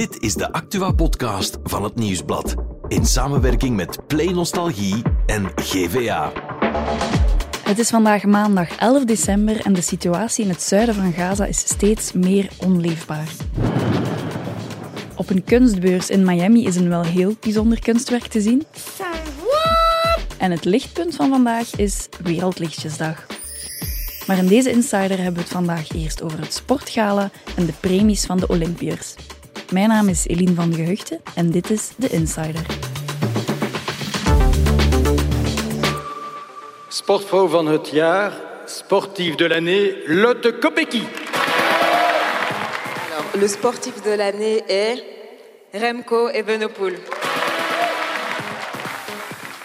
Dit is de Actua-podcast van het Nieuwsblad. In samenwerking met Play Nostalgie en GVA. Het is vandaag maandag 11 december en de situatie in het zuiden van Gaza is steeds meer onleefbaar. Op een kunstbeurs in Miami is een wel heel bijzonder kunstwerk te zien. En het lichtpunt van vandaag is Wereldlichtjesdag. Maar in deze Insider hebben we het vandaag eerst over het sportgala en de premies van de Olympiërs. Mijn naam is Eline van Gehuchten en dit is de Insider. Sportvrouw van het jaar, sportief de l'année, Lotte Kopecky. Alors, le sportif de l'année est Remco Evenepoel.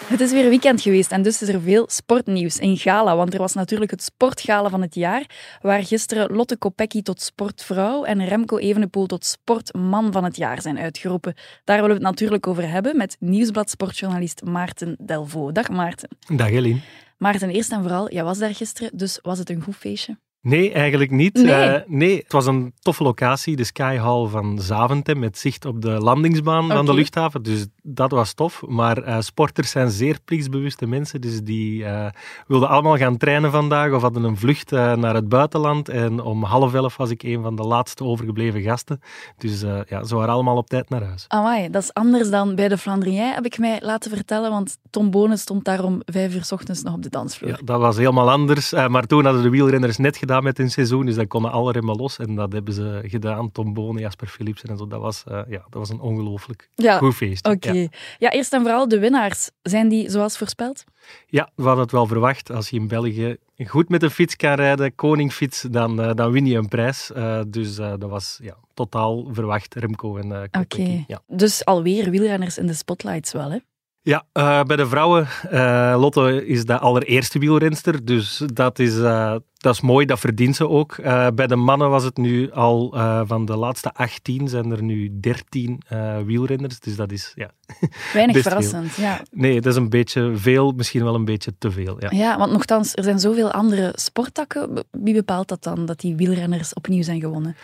Het is weer weekend geweest en dus is er veel sportnieuws in Gala. Want er was natuurlijk het sportgala van het jaar, waar gisteren Lotte Kopecky tot sportvrouw en Remco Evenepoel tot sportman van het jaar zijn uitgeroepen. Daar willen we het natuurlijk over hebben met Nieuwsblad sportjournalist Maarten Delvaux. Dag Maarten. Dag Eline. Maarten, eerst en vooral, jij was daar gisteren, dus was het een goed feestje? Nee, eigenlijk niet. Nee. Eh, nee, het was een toffe locatie, de Sky Hall van Zaventem, met zicht op de landingsbaan van de luchthaven. Dus dat was tof. Maar eh, sporters zijn zeer plichtsbewuste mensen, dus die eh, wilden allemaal gaan trainen vandaag of hadden een vlucht eh, naar het buitenland. En om half elf was ik een van de laatste overgebleven gasten. Dus ja, ze waren allemaal op tijd naar huis. Amai, dat is anders dan bij de Flandrien, heb ik mij laten vertellen, want Tom Bonen stond daar om vijf uur 's ochtends nog op de dansvloer. Ja, dat was helemaal anders. Maar toen hadden de wielrenners net gedaan met hun seizoen, dus dan konden alle remmen los. En dat hebben ze gedaan. Tom Bonen, Jasper Philipsen en zo. Dat was, ja, dat was een ongelooflijk Ja, goed feest. Oké. Ja. Ja. eerst en vooral de winnaars. Zijn die zoals voorspeld? Ja, we hadden het wel verwacht. Als je in België goed met een fiets kan rijden, koningfiets, dan, eh, dan win je een prijs. Eh, dus eh, dat was ja, totaal verwacht, Remco en eh Oké. Ja, Dus alweer wielrenners in de spotlights wel, hè? Ja eh, bij de vrouwen, eh, Lotte is de allereerste wielrenster, dus dat is, eh, dat is mooi, dat verdient ze ook. Bij de mannen was het nu al, van de laatste 18 zijn er nu 13 eh, wielrenners, dus dat is, ja... Weinig verrassend, ja. Nee, dat is een beetje veel, misschien wel een beetje te veel. Ja. Ja, want nogthans, er zijn zoveel andere sporttakken. Wie bepaalt dat dan, dat die wielrenners opnieuw zijn gewonnen?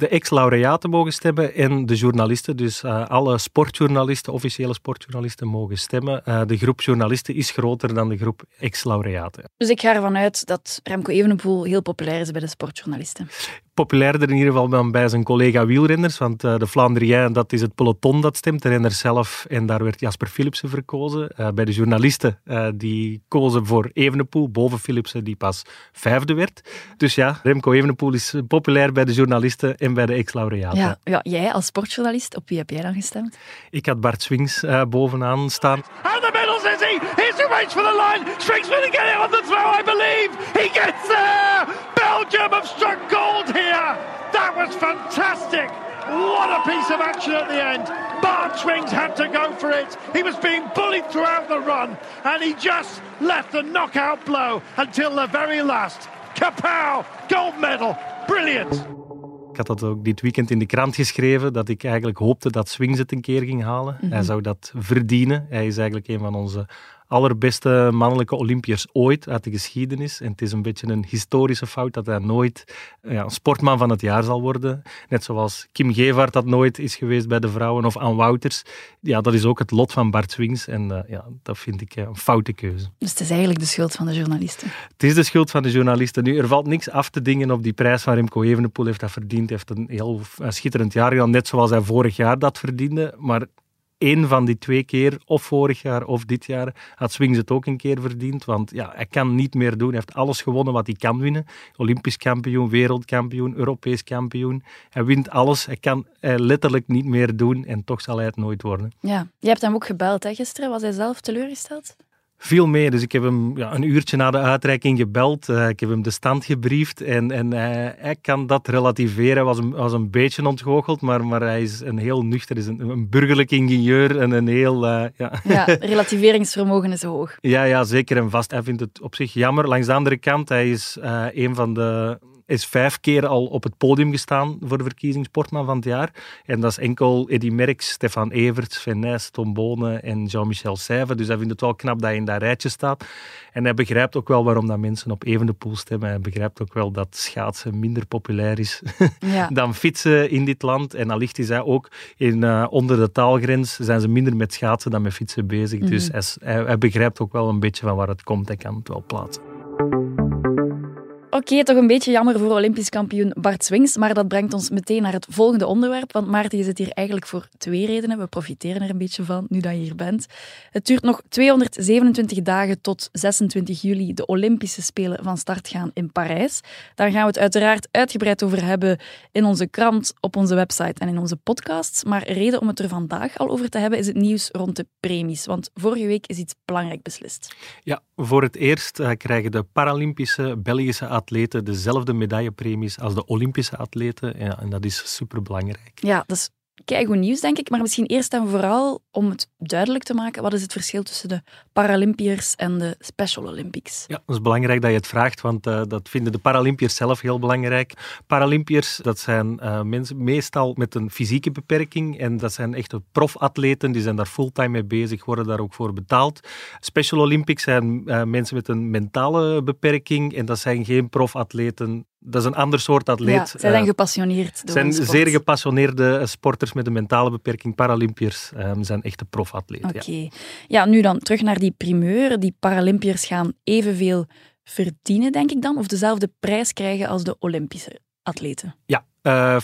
De ex-laureaten mogen stemmen en de journalisten. Dus eh, alle sportjournalisten, officiële sportjournalisten, mogen stemmen. Eh, de groep journalisten is groter dan de groep ex-laureaten. Dus ik ga ervan uit dat Remco Evenepoel heel populair is bij de sportjournalisten. Populairder in ieder geval dan bij zijn collega wielrenners, want eh, de Flandrien, dat is het peloton dat stemt, de renners zelf, en daar werd Jasper Philipsen verkozen. Eh, bij de journalisten, eh, die kozen voor Evenepoel, boven Philipsen, die pas vijfde werd. Dus ja, Remco Evenepoel is populair bij de journalisten en bij de ex-laureaten. Ja, ja, jij als sportjournalist, op wie heb jij dan gestemd? Ik had Bart Swings eh, bovenaan staan. Here's who waits for the line. Strings going to get it on the throw, I believe. He gets there. Belgium have struck gold here. That was fantastic. What a piece of action at the end. Bart Swings had to go for it. He was being bullied throughout the run, and he just left the knockout blow until the very last. Kapow! Gold medal. Brilliant. Ik had dat ook dit weekend in de krant geschreven, dat ik eigenlijk hoopte dat Swings het een keer ging halen. Hij zou dat verdienen. Hij is eigenlijk een van onze allerbeste mannelijke Olympiërs ooit uit de geschiedenis. En het is een beetje een historische fout dat hij nooit ja, sportman van het jaar zal worden. Net zoals Kim Gevaert dat nooit is geweest bij de vrouwen, of Ann Wouters. Ja, dat is ook het lot van Bart Swings. En eh, ja, dat vind ik eh, een foute keuze. Dus het is eigenlijk de schuld van de journalisten. Het is de schuld van de journalisten. Nu, er valt niks af te dingen op die prijs van Remco Evenepoel. heeft dat verdiend. Heeft een heel eh, schitterend jaar gedaan, net zoals hij vorig jaar dat verdiende. Maar één van die twee keer, of vorig jaar of dit jaar, had Swings het ook een keer verdiend. Want ja, hij kan niet meer doen. Hij heeft alles gewonnen wat hij kan winnen. Olympisch kampioen, wereldkampioen, Europees kampioen. Hij wint alles. Hij kan eh, letterlijk niet meer doen en toch zal hij het nooit worden. Ja, jij hebt hem ook gebeld hè, gisteren. Was hij zelf teleurgesteld? Veel mee. Dus ik heb hem ja, een uurtje na de uitreiking gebeld. Eh, ik heb hem de stand gebriefd. En, en hij, hij kan dat relativeren. Hij was een, was een beetje ontgoocheld, maar, maar hij is een heel nuchter, is een, een burgerlijk ingenieur. En een heel... eh, ja. Ja, relativeringsvermogen is hoog. Ja, ja, zeker en vast. Hij vindt het op zich jammer. Langs de andere kant, hij is eh, een van de is vijf keer al op het podium gestaan voor de verkiezing Sportman van het jaar. En dat is enkel Eddy Merckx, Stefan Everts, Sven Tom Bonen en Jean-Michel Seyve. Dus hij vindt het wel knap dat hij in dat rijtje staat. En hij begrijpt ook wel waarom dat mensen op Evenepoel stemmen. Hij begrijpt ook wel dat schaatsen minder populair is Ja. dan fietsen in dit land. En allicht is hij ook in, eh, onder de taalgrens zijn ze minder met schaatsen dan met fietsen bezig. Dus hij, is- hij, hij begrijpt ook wel een beetje van waar het komt. Hij kan het wel plaatsen. Oké, toch een beetje jammer voor Olympisch kampioen Bart Swings, maar dat brengt ons meteen naar het volgende onderwerp. Want Maarten, je zit hier eigenlijk voor twee redenen. We profiteren er een beetje van, nu dat je hier bent. Het duurt nog 227 dagen tot 26 juli de Olympische Spelen van start gaan in Parijs. Daar gaan we het uiteraard uitgebreid over hebben in onze krant, op onze website en in onze podcasts. Maar reden om het er vandaag al over te hebben is het nieuws rond de premies. Want vorige week is iets belangrijk beslist. Ja, voor het eerst eh, krijgen de Paralympische Belgische atleten dezelfde medaillepremies als de Olympische atleten. En dat is superbelangrijk. Ja, keigoed nieuws, denk ik. Maar misschien eerst en vooral om het duidelijk te maken, wat is het verschil tussen de Paralympiërs en de Special Olympics? Ja, dat is belangrijk dat je het vraagt, want eh, dat vinden de Paralympiërs zelf heel belangrijk. Paralympiërs, dat zijn eh, mensen meestal met een fysieke beperking en dat zijn echte profatleten, die zijn daar fulltime mee bezig, worden daar ook voor betaald. Special Olympics zijn eh, mensen met een mentale beperking en dat zijn geen profatleten. Dat is een ander soort atleet. Ja, zij zijn Eh, gepassioneerd door zijn zeer gepassioneerde sporters met een mentale beperking. Paralympiërs eh, zijn echte profatleten. Oké. Ja. Ja. nu dan terug naar die primeur. Die Paralympiërs gaan evenveel verdienen, denk ik dan, of dezelfde prijs krijgen als de Olympische atleten. Ja, eh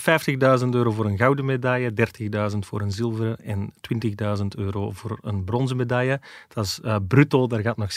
50.000 euro voor een gouden medaille, 30.000 voor een zilveren en 20.000 euro voor een bronzen medaille. Dat is eh, bruto, daar gaat nog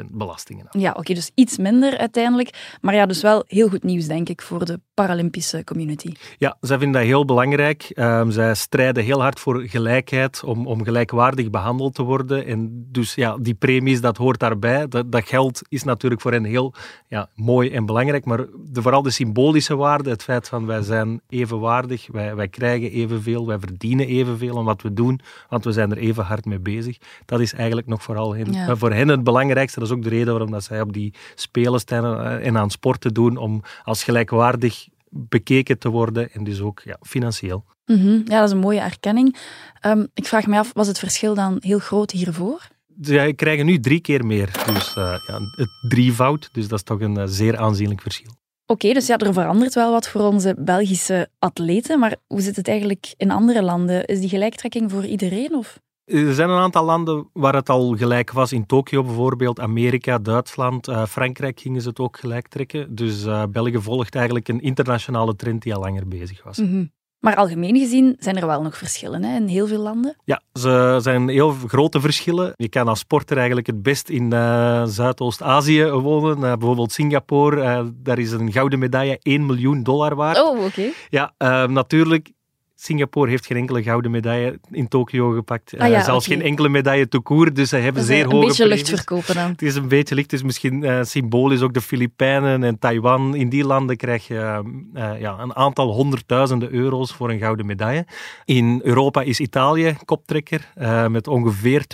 16,5% belastingen aan. Ja, oké, dus iets minder uiteindelijk. Maar ja, dus wel heel goed nieuws, denk ik, voor de Paralympische community. Ja, zij vinden dat heel belangrijk. Ehm, zij strijden heel hard voor gelijkheid, om, om gelijkwaardig behandeld te worden. En dus ja, die premies, dat hoort daarbij. Dat, dat geld is natuurlijk voor hen heel ja, mooi en belangrijk. Maar de, vooral de symbolische waarde, het feit van wij zijn evenwaardig, wij, wij krijgen evenveel, wij verdienen evenveel aan wat we doen, want we zijn er even hard mee bezig. Dat is eigenlijk nog vooral hen, Ja. voor hen het belangrijkste. Dat is ook de reden waarom dat zij op die spelen staan eh, en aan sporten doen, om als gelijkwaardig bekeken te worden en dus ook ja, financieel. Mhm, Ja, dat is een mooie erkenning. Ehm, ik vraag me af, was het verschil dan heel groot hiervoor? Zij krijgen nu drie keer meer, dus eh, ja, het drievoud, dus dat is toch een eh, zeer aanzienlijk verschil. Oké, dus ja, er verandert wel wat voor onze Belgische atleten, maar hoe zit het eigenlijk in andere landen? Is die gelijktrekking voor iedereen? Of? Er zijn een aantal landen waar het al gelijk was. In Tokio bijvoorbeeld, Amerika, Duitsland, eh, Frankrijk gingen ze het ook gelijk trekken. Dus eh, België volgt eigenlijk een internationale trend die al langer bezig was. Mhm. Maar algemeen gezien zijn er wel nog verschillen hè, in heel veel landen. Ja, ze zijn heel grote verschillen. Je kan als sporter eigenlijk het best in eh, Zuidoost-Azië wonen. Eh, bijvoorbeeld Singapore, eh, daar is een gouden medaille 1 miljoen dollar waard. Oh, oké. Ja, eh, natuurlijk. Singapore heeft geen enkele gouden medaille in Tokio gepakt. Ah ja, Eh, zelfs geen enkele medaille tout court, dus zij hebben zeer een hoge beetje premies. lucht verkopen dan. Het is een beetje licht, dus misschien eh, symbolisch ook de Filipijnen en Taiwan. In die landen krijg je eh, ja, een aantal honderdduizenden euro's voor een gouden medaille. In Europa is Italië koptrekker met ongeveer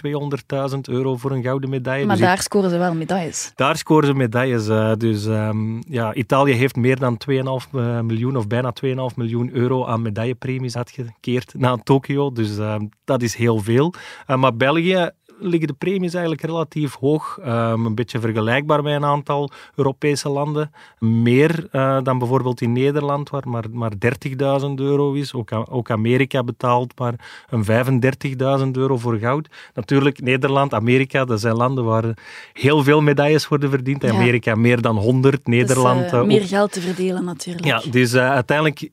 200.000 euro voor een gouden medaille. Maar Dus daar scoren ze wel medailles. daar scoren ze medailles. dus ehm, ja, Italië heeft meer dan 2,5 eh, miljoen of bijna 2,5 miljoen euro aan medaillepremies uitgekeerd na Tokio. Dus ehm, dat is heel veel. Eh, maar België liggen de premies eigenlijk relatief hoog. Ehm, een beetje vergelijkbaar met een aantal Europese landen. Meer eh, dan bijvoorbeeld in Nederland, waar maar, maar 30.000 euro is. Ook, ook Amerika betaalt maar een 35.000 euro voor goud. Natuurlijk, Nederland, Amerika, dat zijn landen waar heel veel medailles worden verdiend. Ja. Amerika meer dan 100, Nederland dus, eh, eh, meer geld te verdelen natuurlijk. ja, dus eh, uiteindelijk,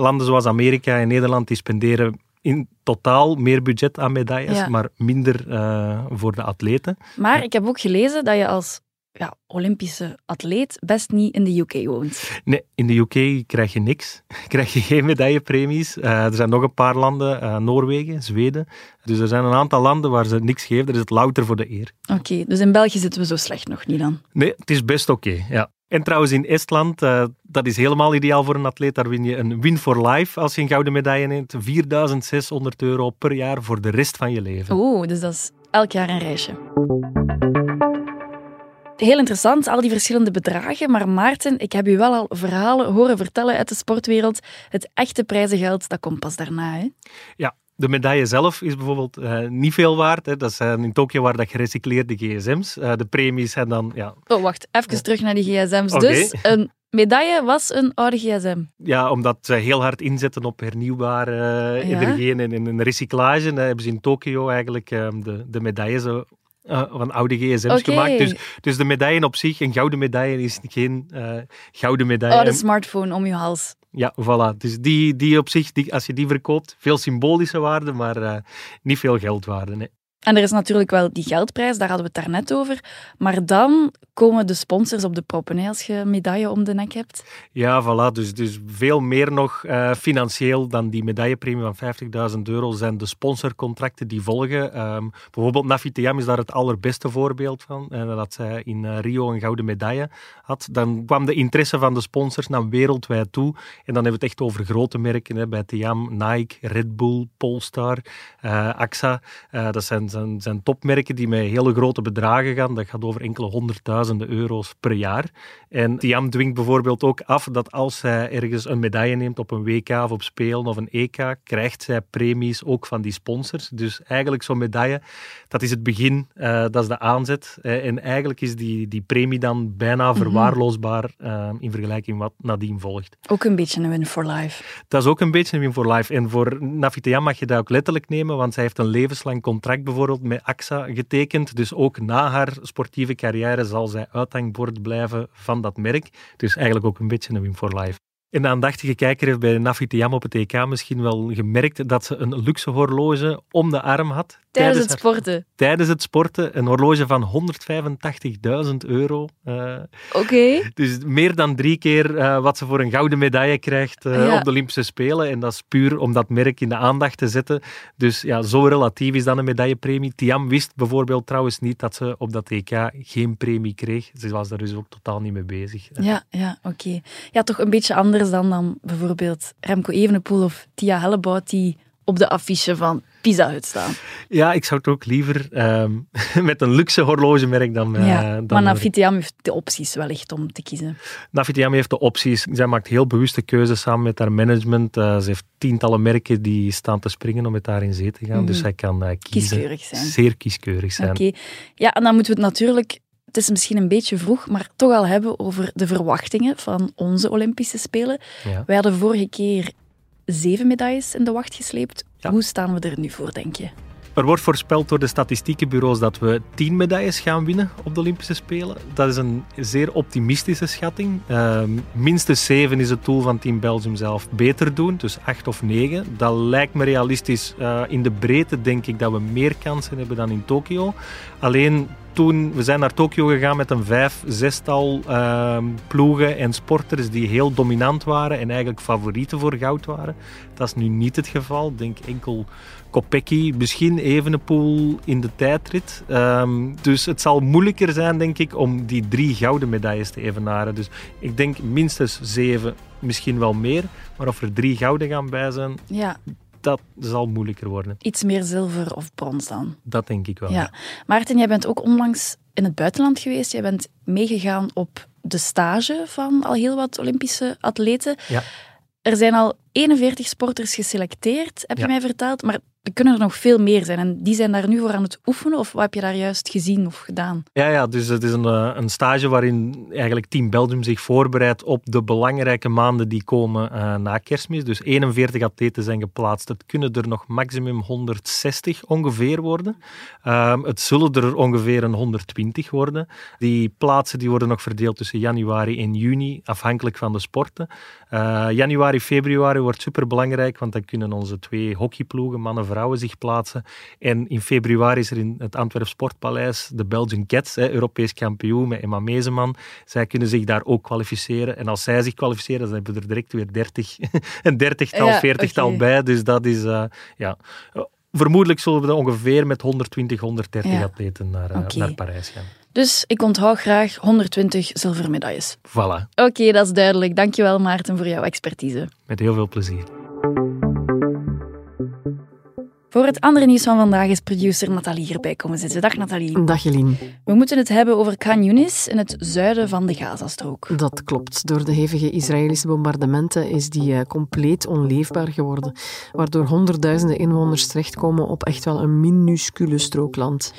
landen zoals Amerika en Nederland, die spenderen in totaal meer budget aan medailles, Ja. maar minder eh, voor de atleten. Maar ik heb ook gelezen dat je als ja, Olympische atleet best niet in de UK woont. Nee, in de UK krijg je niks. krijg je geen medaillepremies. Eh, er zijn nog een paar landen, eh, Noorwegen, Zweden. Dus er zijn een aantal landen waar ze niks geven. Er is het louter voor de eer. Oké, dus in België zitten we zo slecht nog niet dan. Nee, het is best oké, ja. En trouwens in Estland, eh, dat is helemaal ideaal voor een atleet. Daar win je een win for life als je een gouden medaille neemt. 4600 euro per jaar voor de rest van je leven. Oeh, dus dat is elk jaar een reisje. Heel interessant, al die verschillende bedragen. Maar Maarten, ik heb u wel al verhalen horen vertellen uit de sportwereld. Het echte prijzengeld, dat komt pas daarna. Hè? Ja, de medaille zelf is bijvoorbeeld uh, niet veel waard. Hè. Dat zijn in Tokio waar dat gerecycleerde gsm's. Uh, de premies zijn dan... Ja. Oh, wacht. Even terug naar die gsm's. Okay. Dus een medaille was een oude gsm. Ja, omdat ze heel hard inzetten op hernieuwbare uh, ja. energie en, en, recyclage. Dan hebben ze in Tokio eigenlijk de, de medaille zo uh, van oude gsm's okay. gemaakt. Dus, dus de medaille op zich, een gouden medaille, is geen uh, gouden medaille. Oh, de smartphone om je hals. Ja, voilà. Dus die, die op zich, die, als je die verkoopt, veel symbolische waarde, maar uh, niet veel geldwaarde. En er is natuurlijk wel die geldprijs, daar hadden we het daarnet over. Maar dan komen de sponsors op de proppen als je medaille om de nek hebt. Ja, voilà. Dus, dus veel meer nog uh, financieel dan die medaillepremie van 50.000 euro zijn de sponsorcontracten die volgen. Um, bijvoorbeeld Nafitiam is daar het allerbeste voorbeeld van. Uh, dat zij in uh, Rio een gouden medaille had. Dan kwam de interesse van de sponsors naar wereldwijd toe. En dan hebben we het echt over grote merken. Hè, bij Tiam, Nike, Red Bull, Polestar, AXA. dat zijn zijn, zijn topmerken die met hele grote bedragen gaan. Dat gaat over enkele honderdduizenden euro's per jaar. En Tiam dwingt bijvoorbeeld ook af dat als zij ergens een medaille neemt op een WK of op Spelen of een EK, krijgt zij premies ook van die sponsors. Dus eigenlijk zo'n medaille, dat is het begin, uh, dat is de aanzet. Uh, en eigenlijk is die, die premie dan bijna mhm. verwaarloosbaar uh, in vergelijking wat nadien volgt. Ook een beetje een win for life. Dat is ook een beetje een win for life. En voor Nafitiam mag je dat ook letterlijk nemen, want zij heeft een levenslang contract bijvoorbeeld bijvoorbeeld met AXA getekend. Dus ook na haar sportieve carrière zal zij uithangbord blijven van dat merk. Dus eigenlijk ook een beetje een win for life. En de aandachtige kijker heeft bij Nafitiam op het EK misschien wel gemerkt dat ze een luxe horloge om de arm had. Tijdens, het sporten? tijdens het sporten. Een horloge van 185.000 euro. Uh, Oké. Okay. Dus meer dan drie keer uh, wat ze voor een gouden medaille krijgt uh, ja. op de Olympische Spelen. En dat is puur om dat merk in de aandacht te zetten. Dus ja, zo relatief is dan een medaillepremie. Tiam wist bijvoorbeeld trouwens niet dat ze op dat EK geen premie kreeg. Ze was daar dus ook totaal niet mee bezig. Ja, ja oké. Okay. Ja, toch een beetje anders dan, dan bijvoorbeeld Remco Evenepoel of Tia Hellebout die op de affiche van Pizza Hut staan. Ja, ik zou het ook liever um, met een luxe horlogemerk dan... Uh, ja, dan maar Navitiam heeft de opties wellicht om te kiezen. Navitiam heeft de opties. Zij maakt heel bewuste keuzes samen met haar management. Uh, ze heeft tientallen merken die staan te springen om met haar in zee te gaan. Mm -hmm. Dus zij kan uh, kiezen. Kieskeurig zijn. Zeer kieskeurig zijn. Oké. Okay. Ja, en dan moeten we het natuurlijk het is misschien een beetje vroeg, maar toch al hebben over de verwachtingen van onze Olympische Spelen. Ja. Wij hadden vorige keer zeven medailles in de wacht gesleept. Ja. Hoe staan we er nu voor, denk je? Er wordt voorspeld door de statistiekenbureaus dat we tien medailles gaan winnen op de Olympische Spelen. Dat is een zeer optimistische schatting. Uh, minstens zeven is het doel van Team Belgium zelf beter doen, dus acht of negen. Dat lijkt me realistisch. Uh, in de breedte denk ik dat we meer kansen hebben dan in Tokio. Alleen toen, we zijn naar Tokio gegaan met een vijf, zestal uh, ploegen en sporters die heel dominant waren en eigenlijk favorieten voor goud waren. Dat is nu niet het geval. Ik denk enkel Kopecky, misschien Evenepoel in de tijdrit. Um, dus het zal moeilijker zijn, denk ik, om die drie gouden medailles te evenaren. Dus ik denk minstens zeven, misschien wel meer. Maar of er drie gouden gaan bij zijn, ja dat zal moeilijker worden. Iets meer zilver of brons dan? Dat denk ik wel. Ja. Maarten, jij bent ook onlangs in het buitenland geweest. Jij bent meegegaan op de stage van al heel wat Olympische atleten. Ja. Er zijn al 41 sporters geselecteerd, heb je mij verteld. Maar er kunnen er nog veel meer zijn. En die zijn daar nu voor aan het oefenen? Of wat heb je daar juist gezien of gedaan? Ja, ja dus het is een, eh, een stage waarin eigenlijk Team Belgium zich voorbereidt op de belangrijke maanden die komen uh, na kerstmis. Dus 41 atleten zijn geplaatst. Het kunnen er nog maximum 160 ongeveer worden. Um, het zullen er ongeveer een 120 worden. Die plaatsen die worden nog verdeeld tussen januari en juni, afhankelijk van de sporten. Uh, januari, februari wordt superbelangrijk, want dan kunnen onze twee hockeyploegen, mannen vrouwen zich plaatsen. En in februari is er in het Antwerp Sportpaleis de Belgian Cats, hè, Europees kampioen met Emma Mezeman. Zij kunnen zich daar ook kwalificeren. En als zij zich kwalificeren, dan hebben we er direct weer 30, een dertigtal, ja, veertigtal okay. bij. Dus dat is, uh, ja... Vermoedelijk zullen we ongeveer met 120, 130 ja. atleten naar, okay. naar Parijs gaan. Dus ik onthoud graag 120 zilveren medailles. Voilà. Oké, okay, dat is duidelijk. Dankjewel Maarten voor jouw expertise. Met heel veel plezier. Voor het andere nieuws van vandaag is producer Nathalie erbij komen zitten. Dag Nathalie. Dag Jelien. We moeten het hebben over Khan Yunis in het zuiden van de Gazastrook. Dat klopt. Door de hevige Israëlische bombardementen is die uh, compleet onleefbaar geworden, waardoor honderdduizenden inwoners terechtkomen op echt wel een minuscule strook land.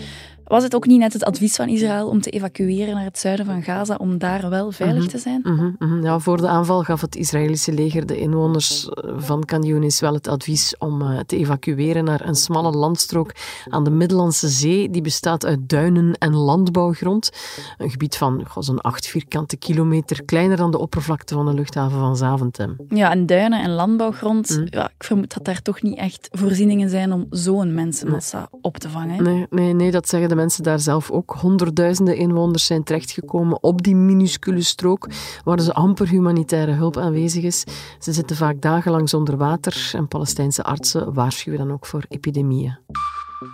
Was het ook niet net het advies van Israël om te evacueren naar het zuiden van Gaza, om daar wel veilig te zijn? Mm -hmm, mm -hmm. Ja, voor de aanval gaf het Israëlische leger de inwoners van Khan Yunis wel het advies om uh, te evacueren naar een smalle landstrook aan de Middellandse Zee. Die bestaat uit duinen en landbouwgrond. Een gebied van zo'n acht vierkante kilometer, kleiner dan de oppervlakte van de luchthaven van Zaventem. Ja, en duinen en landbouwgrond, ja, ik vermoed dat daar toch niet echt voorzieningen zijn om zo'n mensenmassa op te vangen. Nee, nee, nee, dat zeggen de mensen daar zelf ook. Honderdduizenden inwoners zijn terechtgekomen op die minuscule strook waar dus amper humanitaire hulp aanwezig is. Ze zitten vaak dagenlang zonder water en Palestijnse artsen waarschuwen dan ook voor epidemieën.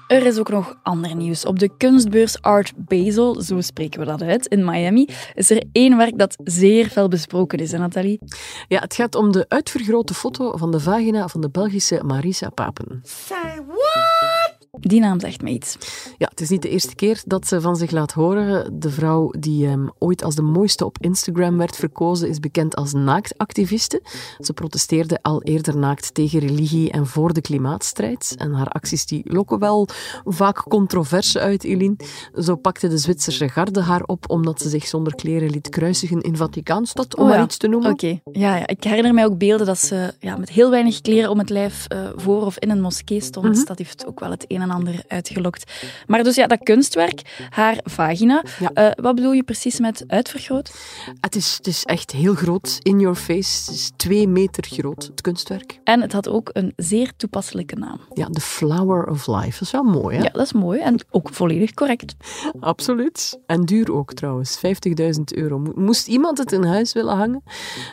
Er is ook nog ander nieuws. Op de kunstbeurs Art Basel, zo spreken we dat uit, in Miami, is er één werk dat zeer fel besproken is, hè, Nathalie? Ja, het gaat om de uitvergrote foto van de vagina van de Belgische Marisa Papen. Say what? Die naam zegt me iets. Ja, het is niet de eerste keer dat ze van zich laat horen. De vrouw die um, ooit als de mooiste op Instagram werd verkozen, is bekend als naaktactiviste. Ze protesteerde al eerder naakt tegen religie en voor de klimaatstrijd. En haar acties die lokken wel vaak controverse uit, Eline. Zo pakte de Zwitserse garde haar op omdat ze zich zonder kleren liet kruisigen in Vaticaanstad, om oh, maar iets te noemen. Oké, okay. ja, ja, ik herinner mij ook beelden dat ze ja, met heel weinig kleren om het lijf uh, voor of in een moskee stond. Mm -hmm. Dat heeft ook wel het een en ander uitgelokt. Maar dus ja, dat kunstwerk, haar vagina, ja. uh, wat bedoel je precies met uitvergroot? Het is, het is echt heel groot, in your face. Het is twee meter groot, het kunstwerk. En het had ook een zeer toepasselijke naam. Ja, The Flower of Life. Dat is wel mooi, hè? Ja, dat is mooi en ook volledig correct. Absoluut. En duur ook trouwens, 50.000 euro. Moest iemand het in huis willen hangen?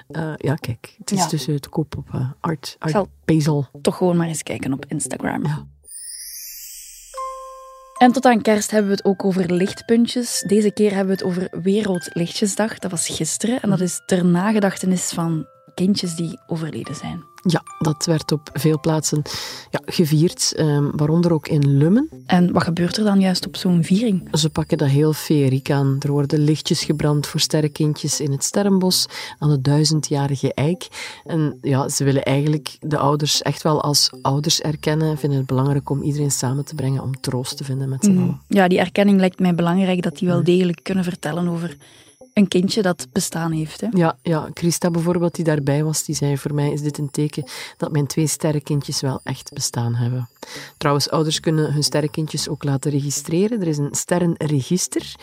Uh, ja, kijk, het is ja. dus te koop op uh, Art, Art. Toch gewoon maar eens kijken op Instagram. Ja. En tot aan kerst hebben we het ook over lichtpuntjes. Deze keer hebben we het over Wereldlichtjesdag. Dat was gisteren. En dat is ter nagedachtenis van kindjes die overleden zijn. Ja, dat werd op veel plaatsen ja, gevierd, um, waaronder ook in Lummen. En wat gebeurt er dan juist op zo'n viering? Ze pakken dat heel feeriek aan. Er worden lichtjes gebrand voor sterrenkindjes in het Sterrenbos, aan de duizendjarige eik. En ja, ze willen eigenlijk de ouders echt wel als ouders erkennen. Vinden het belangrijk om iedereen samen te brengen om troost te vinden met z'n allen. Ja, die erkenning lijkt mij belangrijk, dat die wel degelijk kunnen vertellen over een kindje dat bestaan heeft. Hè? Ja, ja, Christa bijvoorbeeld, die daarbij was, die zei voor mij is dit een teken dat mijn twee sterrenkindjes wel echt bestaan hebben. Trouwens, ouders kunnen hun sterrenkindjes ook laten registreren. Er is een sterrenregister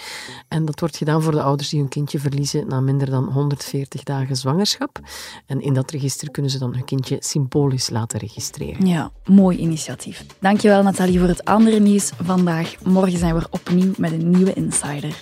en dat wordt gedaan voor de ouders die hun kindje verliezen na minder dan 140 dagen zwangerschap. En in dat register kunnen ze dan hun kindje symbolisch laten registreren. Ja, mooi initiatief. Dankjewel Nathalie voor het andere nieuws vandaag. Morgen zijn we opnieuw met een nieuwe Insider.